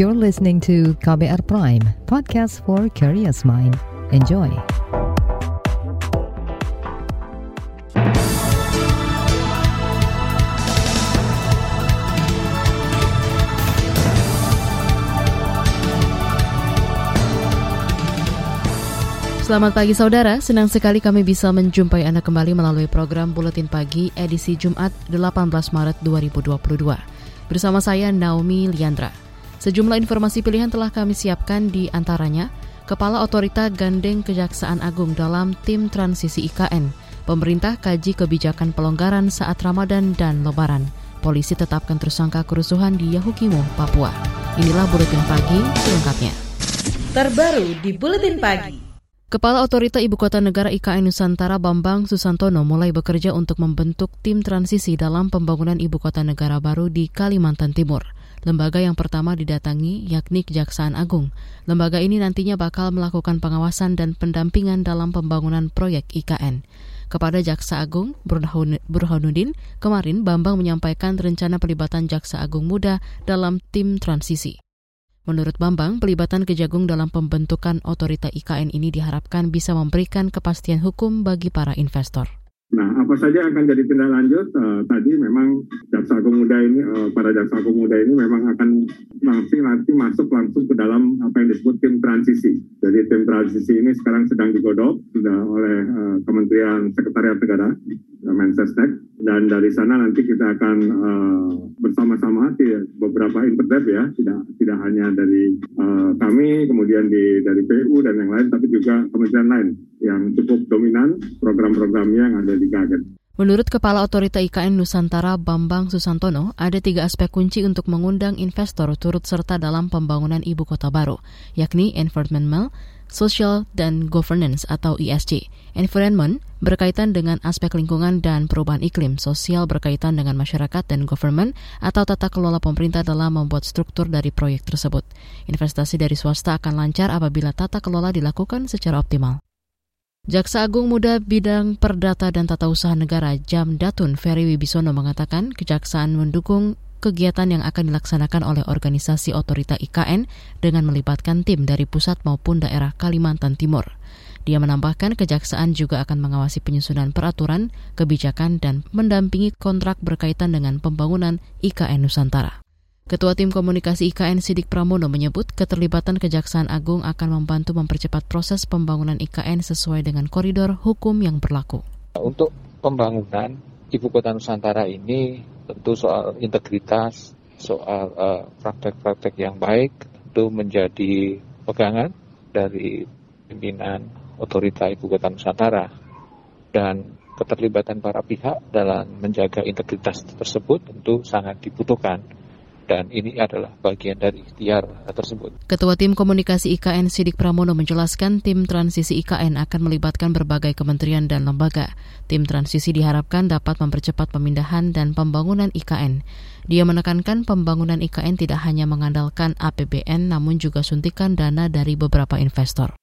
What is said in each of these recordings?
You're listening to KBR Prime, podcast for curious mind. Enjoy. Selamat pagi saudara, senang sekali kami bisa menjumpai Anda kembali melalui program Buletin Pagi edisi Jumat 18 Maret 2022. Bersama saya Naomi Liandra. Sejumlah informasi pilihan telah kami siapkan di antaranya Kepala Otorita gandeng Kejaksaan Agung dalam tim transisi IKN. Pemerintah kaji kebijakan pelonggaran saat Ramadan dan Lebaran. Polisi tetapkan tersangka kerusuhan di Yahukimo, Papua. Inilah Buletin Pagi selengkapnya. Terbaru di Buletin Pagi. Kepala Otorita Ibu Kota Negara IKN Nusantara Bambang Susantono mulai bekerja untuk membentuk tim transisi dalam pembangunan Ibu Kota Negara baru di Kalimantan Timur. Lembaga yang pertama didatangi yakni Kejaksaan Agung. Lembaga ini nantinya bakal melakukan pengawasan dan pendampingan dalam pembangunan proyek IKN. Kepada Jaksa Agung Burhanuddin, kemarin Bambang menyampaikan rencana pelibatan Jaksa Agung Muda dalam tim transisi. Menurut Bambang, pelibatan Kejagung dalam pembentukan otorita IKN ini diharapkan bisa memberikan kepastian hukum bagi para investor. Nah, apa saja akan jadi tindak lanjut? Uh, tadi memang jaksa agung muda ini, uh, para jaksa agung muda ini memang akan langsung nanti masuk langsung ke dalam apa yang disebut tim transisi. Jadi tim transisi ini sekarang sedang digodok sudah oleh uh, Kementerian Sekretariat Negara, Mensesnek, dan dari sana nanti kita akan uh, bersama-sama beberapa internet ya, tidak tidak hanya dari uh, kami, kemudian di dari PU dan yang lain, tapi juga kementerian lain yang cukup dominan program-programnya yang ada di Gaget. Menurut Kepala Otorita IKN Nusantara Bambang Susantono, ada tiga aspek kunci untuk mengundang investor turut serta dalam pembangunan ibu kota baru, yakni environmental, social, dan governance atau ESG. Environment berkaitan dengan aspek lingkungan dan perubahan iklim, sosial berkaitan dengan masyarakat dan government atau tata kelola pemerintah dalam membuat struktur dari proyek tersebut. Investasi dari swasta akan lancar apabila tata kelola dilakukan secara optimal. Jaksa Agung Muda Bidang Perdata dan Tata Usaha Negara Jam Datun Ferry Wibisono mengatakan kejaksaan mendukung kegiatan yang akan dilaksanakan oleh organisasi otorita IKN dengan melibatkan tim dari pusat maupun daerah Kalimantan Timur. Dia menambahkan kejaksaan juga akan mengawasi penyusunan peraturan, kebijakan, dan mendampingi kontrak berkaitan dengan pembangunan IKN Nusantara. Ketua Tim Komunikasi IKN Sidik Pramono menyebut keterlibatan Kejaksaan Agung akan membantu mempercepat proses pembangunan IKN sesuai dengan koridor hukum yang berlaku. Untuk pembangunan Ibu Kota Nusantara ini tentu soal integritas, soal uh, praktek-praktek yang baik tentu menjadi pegangan dari pimpinan otorita Ibu Kota Nusantara. Dan keterlibatan para pihak dalam menjaga integritas tersebut tentu sangat dibutuhkan dan ini adalah bagian dari ikhtiar tersebut. Ketua Tim Komunikasi IKN Sidik Pramono menjelaskan tim transisi IKN akan melibatkan berbagai kementerian dan lembaga. Tim transisi diharapkan dapat mempercepat pemindahan dan pembangunan IKN. Dia menekankan pembangunan IKN tidak hanya mengandalkan APBN namun juga suntikan dana dari beberapa investor.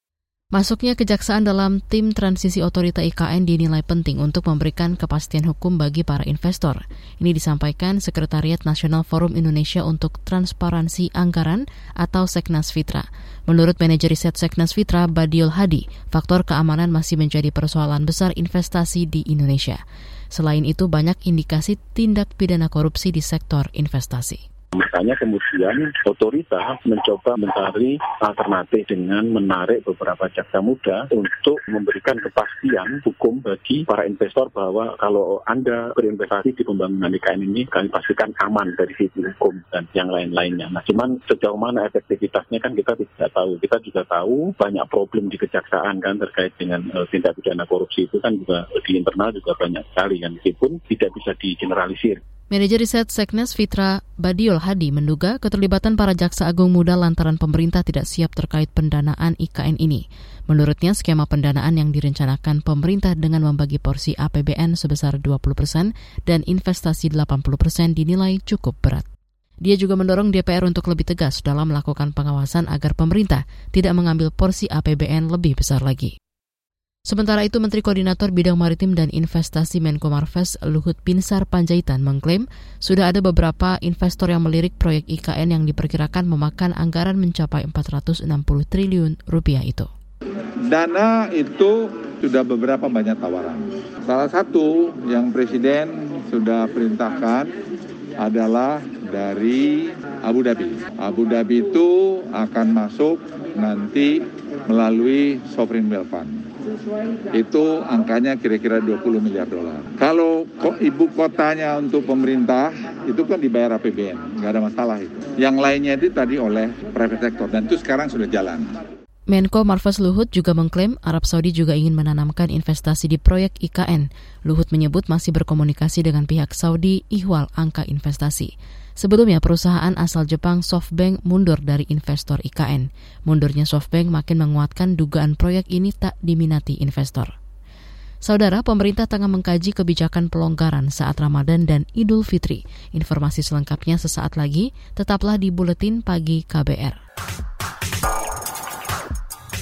Masuknya kejaksaan dalam tim transisi otorita IKN dinilai penting untuk memberikan kepastian hukum bagi para investor. Ini disampaikan Sekretariat Nasional Forum Indonesia untuk Transparansi Anggaran atau Seknas Fitra. Menurut manajer riset Seknas Fitra, Badiul Hadi, faktor keamanan masih menjadi persoalan besar investasi di Indonesia. Selain itu, banyak indikasi tindak pidana korupsi di sektor investasi. Makanya kemudian otoritas mencoba mencari alternatif dengan menarik beberapa jaksa muda untuk memberikan kepastian hukum bagi para investor bahwa kalau Anda berinvestasi di pembangunan IKN ini, kami pastikan aman dari sisi hukum dan yang lain-lainnya. Nah, cuman sejauh mana efektivitasnya kan kita tidak tahu. Kita juga tahu banyak problem di kejaksaan kan terkait dengan uh, tindak pidana korupsi itu kan juga di internal juga banyak sekali kan, meskipun tidak bisa digeneralisir. Manajer Riset Seknes Fitra Badiol Hadi menduga keterlibatan para jaksa agung muda lantaran pemerintah tidak siap terkait pendanaan IKN ini. Menurutnya, skema pendanaan yang direncanakan pemerintah dengan membagi porsi APBN sebesar 20 persen dan investasi 80 persen dinilai cukup berat. Dia juga mendorong DPR untuk lebih tegas dalam melakukan pengawasan agar pemerintah tidak mengambil porsi APBN lebih besar lagi. Sementara itu, Menteri Koordinator Bidang Maritim dan Investasi Menko Marves Luhut Pinsar Panjaitan mengklaim sudah ada beberapa investor yang melirik proyek IKN yang diperkirakan memakan anggaran mencapai 460 triliun rupiah itu. Dana itu sudah beberapa banyak tawaran. Salah satu yang Presiden sudah perintahkan adalah dari Abu Dhabi. Abu Dhabi itu akan masuk nanti melalui sovereign wealth fund itu angkanya kira-kira 20 miliar dolar. Kalau kok ibu kotanya untuk pemerintah itu kan dibayar APBN, nggak ada masalah itu. Yang lainnya itu tadi oleh private sector dan itu sekarang sudah jalan. Menko Marves Luhut juga mengklaim Arab Saudi juga ingin menanamkan investasi di proyek IKN. Luhut menyebut masih berkomunikasi dengan pihak Saudi ihwal angka investasi. Sebelumnya, perusahaan asal Jepang SoftBank mundur dari investor IKN. Mundurnya SoftBank makin menguatkan dugaan proyek ini tak diminati investor. Saudara, pemerintah tengah mengkaji kebijakan pelonggaran saat Ramadan dan Idul Fitri. Informasi selengkapnya sesaat lagi, tetaplah di Buletin Pagi KBR.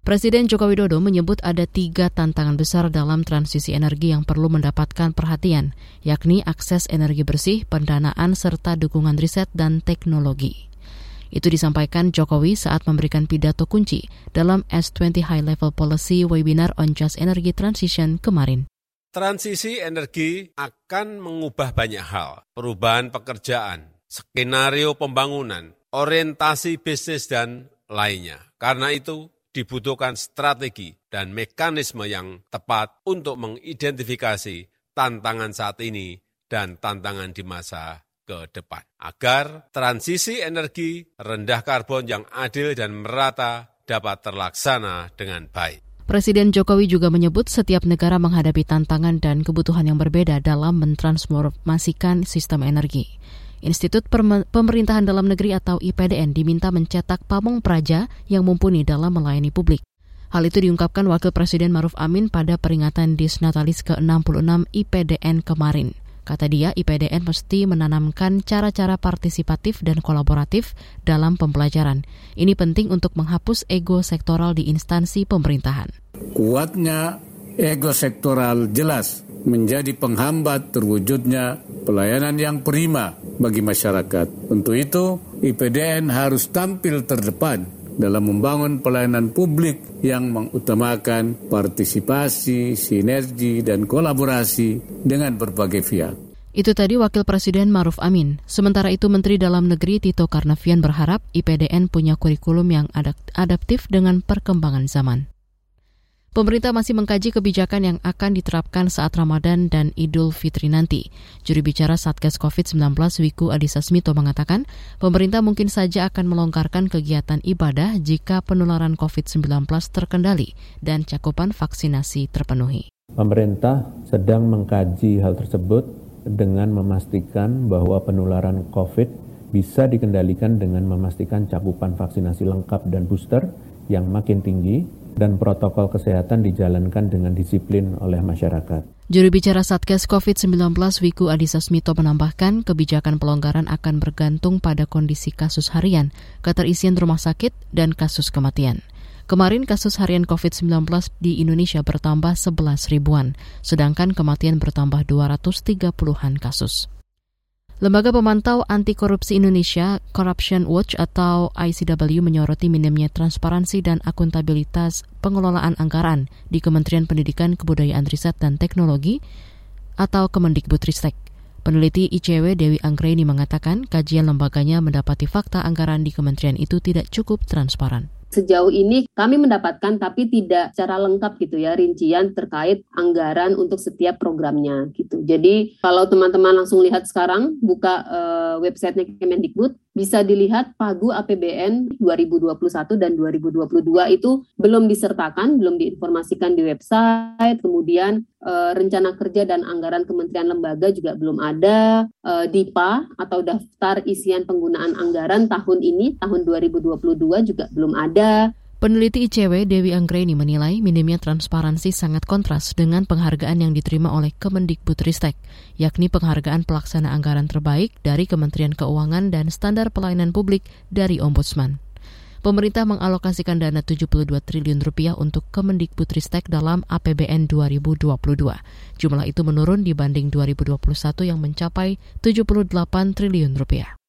Presiden Joko Widodo menyebut ada tiga tantangan besar dalam transisi energi yang perlu mendapatkan perhatian, yakni akses energi bersih, pendanaan, serta dukungan riset dan teknologi. Itu disampaikan Jokowi saat memberikan pidato kunci dalam S20 High Level Policy Webinar on Just Energy Transition kemarin. Transisi energi akan mengubah banyak hal, perubahan pekerjaan, skenario pembangunan, orientasi bisnis, dan lainnya. Karena itu, dibutuhkan strategi dan mekanisme yang tepat untuk mengidentifikasi tantangan saat ini dan tantangan di masa ke depan. Agar transisi energi rendah karbon yang adil dan merata dapat terlaksana dengan baik. Presiden Jokowi juga menyebut setiap negara menghadapi tantangan dan kebutuhan yang berbeda dalam mentransformasikan sistem energi. Institut Pemerintahan Dalam Negeri atau IPDN diminta mencetak pamong praja yang mumpuni dalam melayani publik. Hal itu diungkapkan Wakil Presiden Maruf Amin pada peringatan Disnatalis ke-66 IPDN kemarin. Kata dia, IPDN mesti menanamkan cara-cara partisipatif dan kolaboratif dalam pembelajaran. Ini penting untuk menghapus ego sektoral di instansi pemerintahan. Kuatnya ego sektoral jelas menjadi penghambat terwujudnya pelayanan yang prima bagi masyarakat. Untuk itu, IPDN harus tampil terdepan dalam membangun pelayanan publik yang mengutamakan partisipasi, sinergi, dan kolaborasi dengan berbagai pihak. Itu tadi Wakil Presiden Maruf Amin. Sementara itu Menteri Dalam Negeri Tito Karnavian berharap IPDN punya kurikulum yang adaptif dengan perkembangan zaman. Pemerintah masih mengkaji kebijakan yang akan diterapkan saat Ramadan dan Idul Fitri nanti. Juri bicara Satgas COVID-19 Wiku Adhisa Smito mengatakan, pemerintah mungkin saja akan melonggarkan kegiatan ibadah jika penularan COVID-19 terkendali dan cakupan vaksinasi terpenuhi. Pemerintah sedang mengkaji hal tersebut dengan memastikan bahwa penularan COVID bisa dikendalikan dengan memastikan cakupan vaksinasi lengkap dan booster yang makin tinggi dan protokol kesehatan dijalankan dengan disiplin oleh masyarakat. Juru bicara Satgas COVID-19 Wiku Adhisa Smito menambahkan kebijakan pelonggaran akan bergantung pada kondisi kasus harian, keterisian rumah sakit, dan kasus kematian. Kemarin kasus harian COVID-19 di Indonesia bertambah 11 ribuan, sedangkan kematian bertambah 230-an kasus. Lembaga Pemantau Anti Korupsi Indonesia Corruption Watch atau ICW menyoroti minimnya transparansi dan akuntabilitas pengelolaan anggaran di Kementerian Pendidikan Kebudayaan Riset dan Teknologi atau Kemendikbudristek. Peneliti ICW Dewi Anggreni mengatakan kajian lembaganya mendapati fakta anggaran di kementerian itu tidak cukup transparan sejauh ini kami mendapatkan tapi tidak secara lengkap gitu ya rincian terkait anggaran untuk setiap programnya gitu. Jadi kalau teman-teman langsung lihat sekarang buka uh, websitenya Kemendikbud bisa dilihat pagu APBN 2021 dan 2022 itu belum disertakan, belum diinformasikan di website, kemudian e, rencana kerja dan anggaran kementerian lembaga juga belum ada, e, DIPA atau daftar isian penggunaan anggaran tahun ini, tahun 2022 juga belum ada, Peneliti ICW Dewi Anggreni menilai minimnya transparansi sangat kontras dengan penghargaan yang diterima oleh Kemendikbudristek, yakni penghargaan pelaksana anggaran terbaik dari Kementerian Keuangan dan standar pelayanan publik dari Ombudsman. Pemerintah mengalokasikan dana 72 triliun rupiah untuk Kemendikbudristek dalam APBN 2022. Jumlah itu menurun dibanding 2021 yang mencapai 78 triliun rupiah.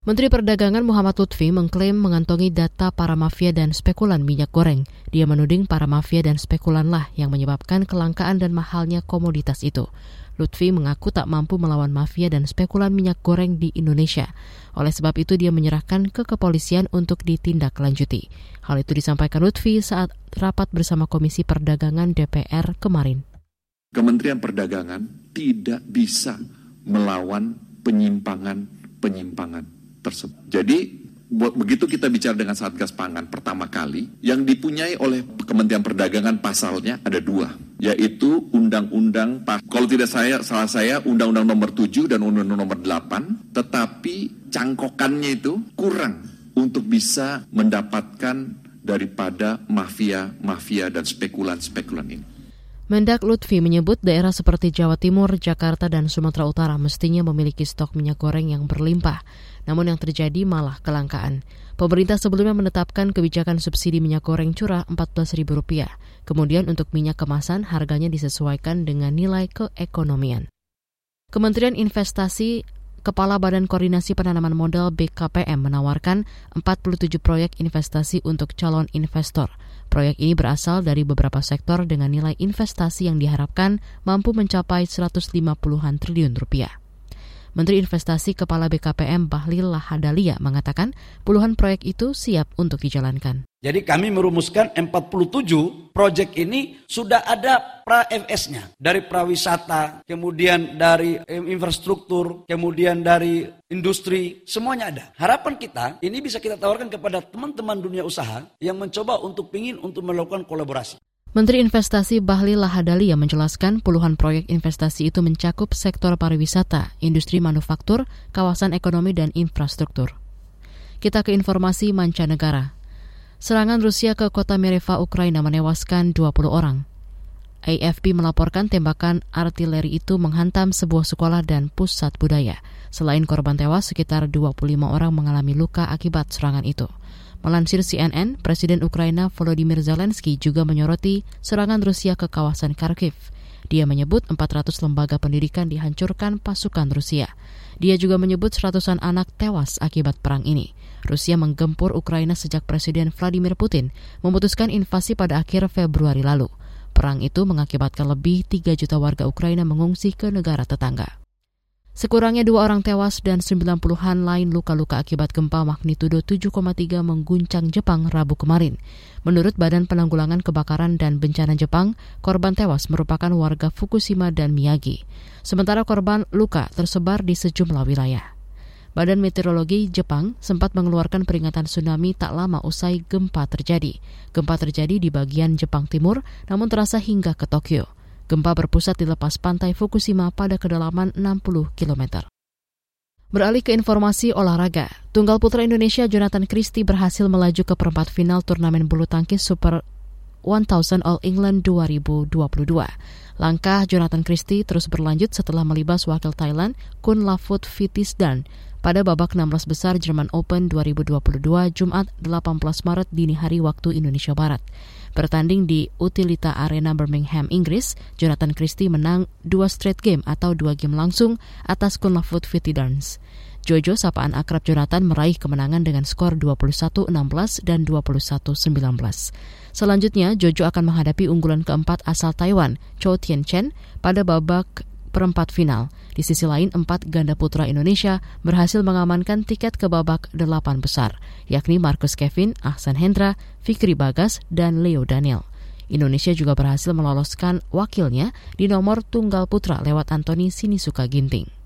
Menteri Perdagangan Muhammad Lutfi mengklaim mengantongi data para mafia dan spekulan minyak goreng. Dia menuding para mafia dan spekulanlah yang menyebabkan kelangkaan dan mahalnya komoditas itu. Lutfi mengaku tak mampu melawan mafia dan spekulan minyak goreng di Indonesia. Oleh sebab itu dia menyerahkan ke kepolisian untuk ditindaklanjuti. Hal itu disampaikan Lutfi saat rapat bersama Komisi Perdagangan DPR kemarin. Kementerian Perdagangan tidak bisa melawan penyimpangan-penyimpangan tersebut. Jadi begitu kita bicara dengan Satgas Pangan pertama kali, yang dipunyai oleh Kementerian Perdagangan pasalnya ada dua, yaitu Undang-Undang, kalau tidak saya salah saya Undang-Undang Nomor 7 dan Undang-Undang Nomor 8, tetapi cangkokannya itu kurang untuk bisa mendapatkan daripada mafia-mafia dan spekulan-spekulan ini. Mendak Lutfi menyebut daerah seperti Jawa Timur, Jakarta, dan Sumatera Utara mestinya memiliki stok minyak goreng yang berlimpah. Namun yang terjadi malah kelangkaan. Pemerintah sebelumnya menetapkan kebijakan subsidi minyak goreng curah Rp14.000. Kemudian untuk minyak kemasan harganya disesuaikan dengan nilai keekonomian. Kementerian Investasi Kepala Badan Koordinasi Penanaman Modal BKPM menawarkan 47 proyek investasi untuk calon investor. Proyek ini berasal dari beberapa sektor dengan nilai investasi yang diharapkan mampu mencapai 150-an triliun rupiah. Menteri Investasi Kepala BKPM Bahlil Lahadalia mengatakan puluhan proyek itu siap untuk dijalankan. Jadi kami merumuskan 47 proyek ini sudah ada pra-FS-nya. Dari prawisata, kemudian dari infrastruktur, kemudian dari industri, semuanya ada. Harapan kita ini bisa kita tawarkan kepada teman-teman dunia usaha yang mencoba untuk ingin untuk melakukan kolaborasi. Menteri Investasi Bahlil Lahadalia menjelaskan puluhan proyek investasi itu mencakup sektor pariwisata, industri manufaktur, kawasan ekonomi, dan infrastruktur. Kita ke informasi mancanegara. Serangan Rusia ke kota Mereva, Ukraina menewaskan 20 orang. AFP melaporkan tembakan artileri itu menghantam sebuah sekolah dan pusat budaya. Selain korban tewas, sekitar 25 orang mengalami luka akibat serangan itu. Melansir CNN, Presiden Ukraina Volodymyr Zelensky juga menyoroti serangan Rusia ke kawasan Kharkiv. Dia menyebut 400 lembaga pendidikan dihancurkan pasukan Rusia. Dia juga menyebut seratusan anak tewas akibat perang ini. Rusia menggempur Ukraina sejak Presiden Vladimir Putin memutuskan invasi pada akhir Februari lalu. Perang itu mengakibatkan lebih 3 juta warga Ukraina mengungsi ke negara tetangga. Sekurangnya dua orang tewas dan 90-an lain luka-luka akibat gempa magnitudo 7,3 mengguncang Jepang Rabu kemarin. Menurut Badan Penanggulangan Kebakaran dan Bencana Jepang, korban tewas merupakan warga Fukushima dan Miyagi. Sementara korban luka tersebar di sejumlah wilayah. Badan Meteorologi Jepang sempat mengeluarkan peringatan tsunami tak lama usai gempa terjadi. Gempa terjadi di bagian Jepang Timur, namun terasa hingga ke Tokyo. Gempa berpusat di lepas pantai Fukushima pada kedalaman 60 km. Beralih ke informasi olahraga, tunggal putra Indonesia Jonathan Christie berhasil melaju ke perempat final turnamen bulu tangkis Super 1000 All England 2022. Langkah Jonathan Christie terus berlanjut setelah melibas wakil Thailand Kun Lafut Vitisdan pada babak 16 besar German Open 2022 Jumat 18 Maret dini hari waktu Indonesia Barat. Bertanding di Utilita Arena Birmingham, Inggris, Jonathan Christie menang dua straight game atau dua game langsung atas Kunlafut Dance. Jojo, sapaan akrab Jonathan, meraih kemenangan dengan skor 21-16 dan 21-19. Selanjutnya, Jojo akan menghadapi unggulan keempat asal Taiwan, Chou Tien Chen, pada babak perempat final. Di sisi lain, empat ganda putra Indonesia berhasil mengamankan tiket ke babak delapan besar, yakni Marcus Kevin, Ahsan Hendra, Fikri Bagas, dan Leo Daniel. Indonesia juga berhasil meloloskan wakilnya di nomor tunggal putra lewat Antoni Sinisuka Ginting.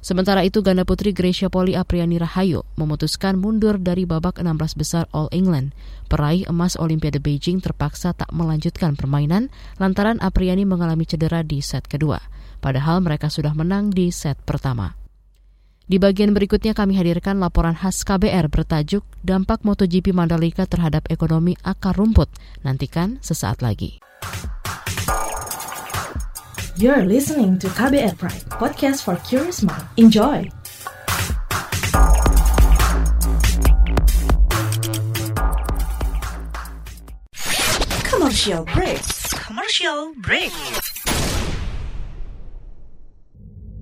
Sementara itu, ganda putri Gracia Poli Apriani Rahayu memutuskan mundur dari babak 16 besar All England. Peraih emas Olimpiade Beijing terpaksa tak melanjutkan permainan lantaran Apriani mengalami cedera di set kedua. Padahal mereka sudah menang di set pertama. Di bagian berikutnya kami hadirkan laporan khas KBR bertajuk Dampak MotoGP Mandalika terhadap ekonomi akar rumput. Nantikan sesaat lagi. You're listening to KBR Pride, podcast for curious mind. Enjoy! Commercial break. Commercial break.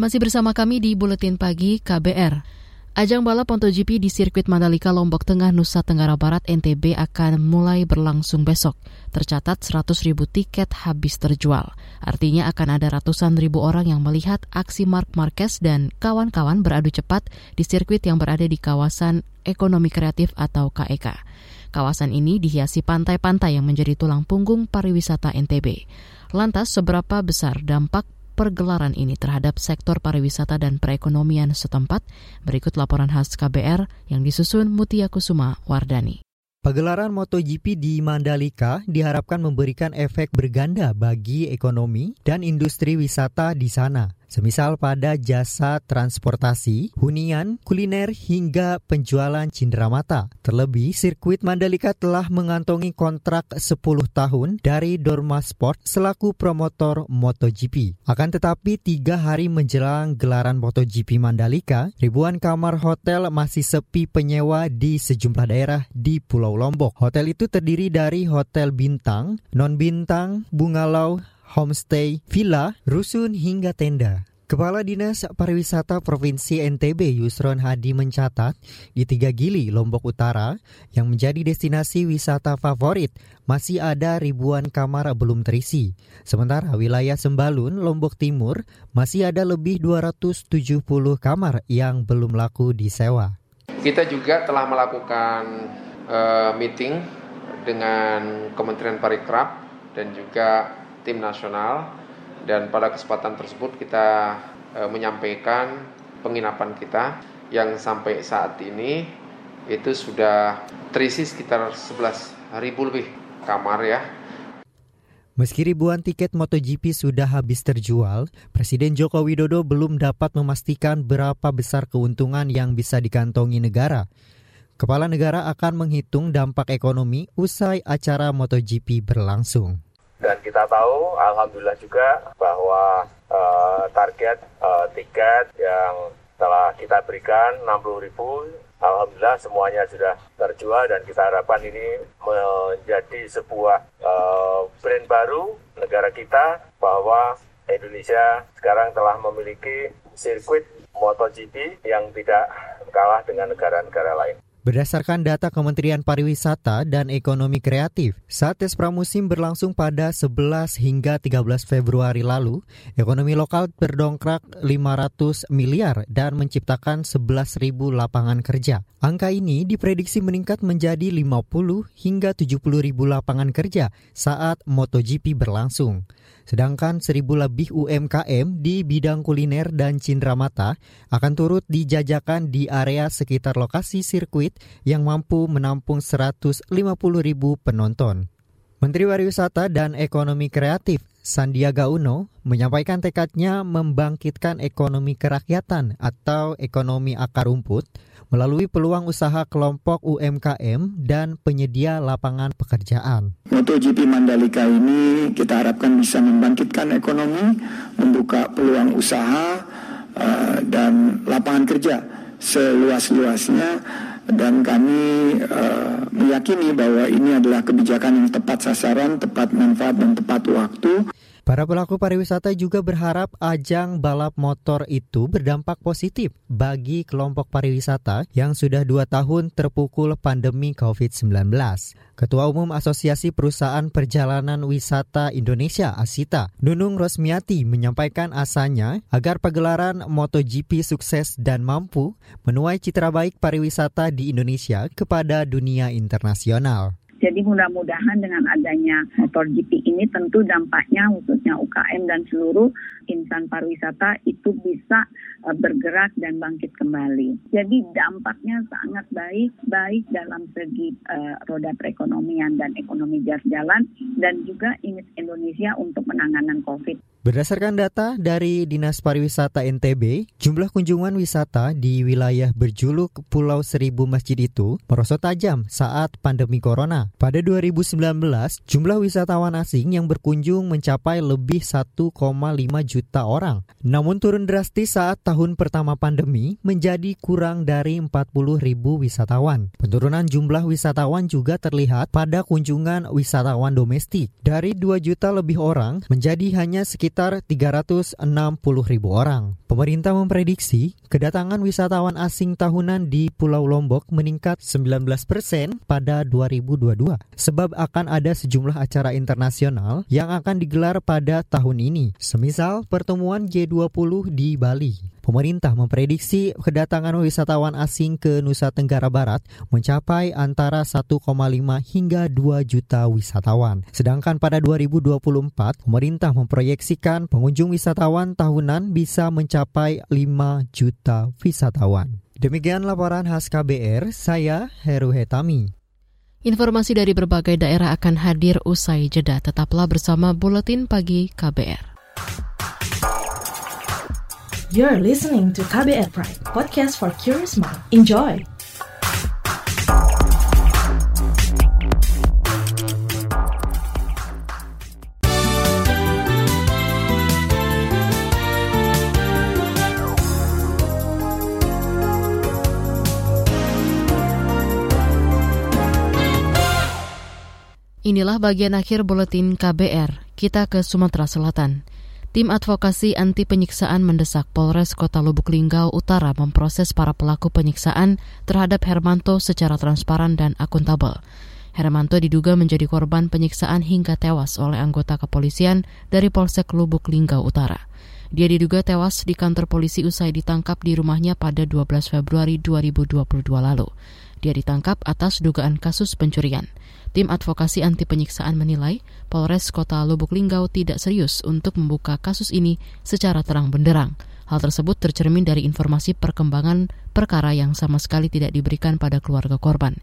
Masih bersama kami di Buletin Pagi KBR. Ajang balap MotoGP di sirkuit Mandalika Lombok Tengah Nusa Tenggara Barat NTB akan mulai berlangsung besok. Tercatat 100 ribu tiket habis terjual. Artinya akan ada ratusan ribu orang yang melihat aksi Mark Marquez dan kawan-kawan beradu cepat di sirkuit yang berada di kawasan ekonomi kreatif atau KEK. Kawasan ini dihiasi pantai-pantai yang menjadi tulang punggung pariwisata NTB. Lantas, seberapa besar dampak pergelaran ini terhadap sektor pariwisata dan perekonomian setempat? Berikut laporan khas KBR yang disusun Mutia Kusuma Wardani. Pagelaran MotoGP di Mandalika diharapkan memberikan efek berganda bagi ekonomi dan industri wisata di sana semisal pada jasa transportasi, hunian, kuliner hingga penjualan mata. Terlebih, sirkuit Mandalika telah mengantongi kontrak 10 tahun dari Dorma Sport selaku promotor MotoGP. Akan tetapi, tiga hari menjelang gelaran MotoGP Mandalika, ribuan kamar hotel masih sepi penyewa di sejumlah daerah di Pulau Lombok. Hotel itu terdiri dari hotel bintang, non-bintang, bungalau, homestay, villa, rusun hingga tenda. Kepala Dinas Pariwisata Provinsi NTB Yusron Hadi mencatat di tiga gili Lombok Utara yang menjadi destinasi wisata favorit masih ada ribuan kamar belum terisi. Sementara wilayah Sembalun, Lombok Timur masih ada lebih 270 kamar yang belum laku disewa. Kita juga telah melakukan uh, meeting dengan Kementerian Parikrab dan juga tim nasional dan pada kesempatan tersebut kita e, menyampaikan penginapan kita yang sampai saat ini itu sudah terisi sekitar 11 ribu lebih kamar ya. Meski ribuan tiket MotoGP sudah habis terjual, Presiden Joko Widodo belum dapat memastikan berapa besar keuntungan yang bisa dikantongi negara. Kepala negara akan menghitung dampak ekonomi usai acara MotoGP berlangsung. Dan kita tahu, alhamdulillah juga bahwa uh, target uh, tiket yang telah kita berikan 60 ribu, alhamdulillah semuanya sudah terjual dan kita harapkan ini menjadi sebuah uh, brand baru negara kita bahwa Indonesia sekarang telah memiliki sirkuit MotoGP yang tidak kalah dengan negara-negara lain. Berdasarkan data Kementerian Pariwisata dan Ekonomi Kreatif, saat tes pramusim berlangsung pada 11 hingga 13 Februari lalu, ekonomi lokal berdongkrak 500 miliar dan menciptakan 11.000 lapangan kerja. Angka ini diprediksi meningkat menjadi 50 hingga 70 ribu lapangan kerja saat MotoGP berlangsung. Sedangkan seribu lebih UMKM di bidang kuliner dan cindramata akan turut dijajakan di area sekitar lokasi sirkuit yang mampu menampung 150 ribu penonton. Menteri Pariwisata dan Ekonomi Kreatif Sandiaga Uno menyampaikan tekadnya membangkitkan ekonomi kerakyatan atau ekonomi akar rumput melalui peluang usaha kelompok UMKM dan penyedia lapangan pekerjaan. MotoGP Mandalika ini kita harapkan bisa membangkitkan ekonomi, membuka peluang usaha uh, dan lapangan kerja seluas-luasnya dan kami uh, meyakini bahwa ini adalah kebijakan yang tepat sasaran, tepat manfaat dan tepat waktu. Para pelaku pariwisata juga berharap ajang balap motor itu berdampak positif bagi kelompok pariwisata yang sudah dua tahun terpukul pandemi COVID-19. Ketua Umum Asosiasi Perusahaan Perjalanan Wisata Indonesia Asita, Nunung Rosmiati menyampaikan asanya agar pagelaran MotoGP sukses dan mampu menuai citra baik pariwisata di Indonesia kepada dunia internasional. Jadi mudah-mudahan dengan adanya MotoGP ini tentu dampaknya khususnya UKM dan seluruh insan pariwisata itu bisa uh, bergerak dan bangkit kembali. Jadi dampaknya sangat baik, baik dalam segi uh, roda perekonomian dan ekonomi jalan dan juga image Indonesia untuk penanganan COVID. Berdasarkan data dari Dinas Pariwisata NTB, jumlah kunjungan wisata di wilayah berjuluk Pulau Seribu Masjid itu merosot tajam saat pandemi corona. Pada 2019, jumlah wisatawan asing yang berkunjung mencapai lebih 1,5 juta orang. Namun turun drastis saat tahun pertama pandemi menjadi kurang dari 40 ribu wisatawan. Penurunan jumlah wisatawan juga terlihat pada kunjungan wisatawan domestik. Dari 2 juta lebih orang menjadi hanya sekitar sekitar 360 ribu orang. Pemerintah memprediksi kedatangan wisatawan asing tahunan di Pulau Lombok meningkat 19 persen pada 2022 sebab akan ada sejumlah acara internasional yang akan digelar pada tahun ini, semisal pertemuan G20 di Bali. Pemerintah memprediksi kedatangan wisatawan asing ke Nusa Tenggara Barat mencapai antara 1,5 hingga 2 juta wisatawan. Sedangkan pada 2024, pemerintah memproyeksikan pengunjung wisatawan tahunan bisa mencapai 5 juta wisatawan. Demikian laporan khas KBR, saya Heru Hetami. Informasi dari berbagai daerah akan hadir usai jeda. Tetaplah bersama Buletin Pagi KBR. You're listening to KBR Pride, podcast for curious mind. Enjoy! Inilah bagian akhir buletin KBR. Kita ke Sumatera Selatan. Tim advokasi anti penyiksaan mendesak Polres Kota Lubuk Linggau Utara memproses para pelaku penyiksaan terhadap Hermanto secara transparan dan akuntabel. Hermanto diduga menjadi korban penyiksaan hingga tewas oleh anggota kepolisian dari Polsek Lubuk Linggau Utara. Dia diduga tewas di kantor polisi usai ditangkap di rumahnya pada 12 Februari 2022 lalu. Dia ditangkap atas dugaan kasus pencurian. Tim advokasi anti penyiksaan menilai Polres Kota Lubuk Linggau tidak serius untuk membuka kasus ini secara terang benderang. Hal tersebut tercermin dari informasi perkembangan perkara yang sama sekali tidak diberikan pada keluarga korban.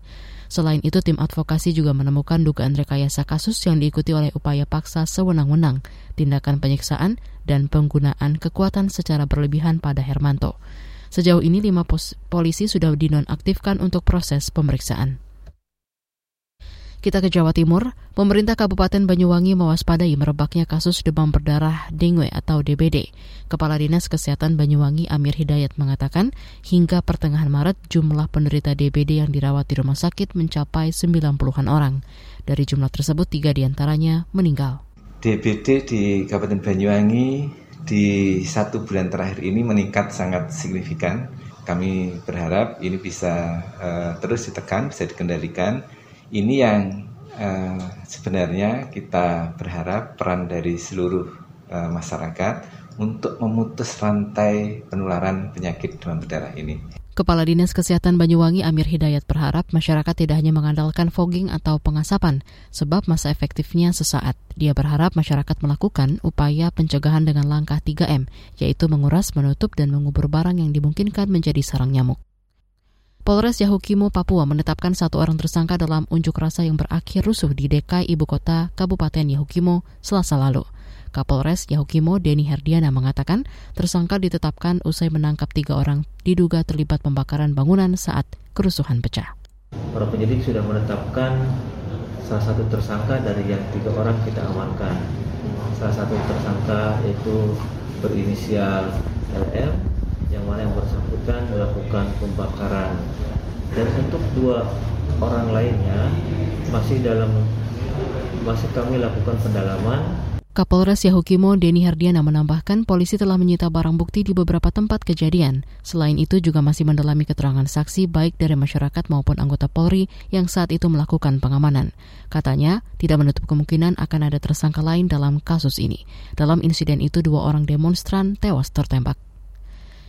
Selain itu, tim advokasi juga menemukan dugaan rekayasa kasus yang diikuti oleh upaya paksa sewenang-wenang, tindakan penyiksaan, dan penggunaan kekuatan secara berlebihan pada Hermanto. Sejauh ini, lima polisi sudah dinonaktifkan untuk proses pemeriksaan. Kita ke Jawa Timur, pemerintah Kabupaten Banyuwangi mewaspadai merebaknya kasus demam berdarah dengue atau DBD. Kepala Dinas Kesehatan Banyuwangi Amir Hidayat mengatakan, hingga pertengahan Maret jumlah penderita DBD yang dirawat di rumah sakit mencapai 90-an orang. Dari jumlah tersebut, tiga di antaranya meninggal. DBD di Kabupaten Banyuwangi di satu bulan terakhir ini meningkat sangat signifikan. Kami berharap ini bisa uh, terus ditekan, bisa dikendalikan ini yang uh, sebenarnya kita berharap peran dari seluruh uh, masyarakat untuk memutus rantai penularan penyakit demam berdarah ini. Kepala Dinas Kesehatan Banyuwangi Amir Hidayat berharap masyarakat tidak hanya mengandalkan fogging atau pengasapan, sebab masa efektifnya sesaat. Dia berharap masyarakat melakukan upaya pencegahan dengan langkah 3M, yaitu menguras, menutup, dan mengubur barang yang dimungkinkan menjadi sarang nyamuk. Polres Yahukimo, Papua menetapkan satu orang tersangka dalam unjuk rasa yang berakhir rusuh di DKI Ibu Kota Kabupaten Yahukimo selasa lalu. Kapolres Yahukimo Denny Herdiana mengatakan tersangka ditetapkan usai menangkap tiga orang diduga terlibat pembakaran bangunan saat kerusuhan pecah. Para penyidik sudah menetapkan salah satu tersangka dari yang tiga orang kita amankan. Salah satu tersangka itu berinisial LM yang mana yang bersangkutan melakukan pembakaran dan untuk dua orang lainnya masih dalam masih kami lakukan pendalaman Kapolres Yahukimo Denny Herdiana menambahkan polisi telah menyita barang bukti di beberapa tempat kejadian. Selain itu juga masih mendalami keterangan saksi baik dari masyarakat maupun anggota Polri yang saat itu melakukan pengamanan. Katanya, tidak menutup kemungkinan akan ada tersangka lain dalam kasus ini. Dalam insiden itu dua orang demonstran tewas tertembak.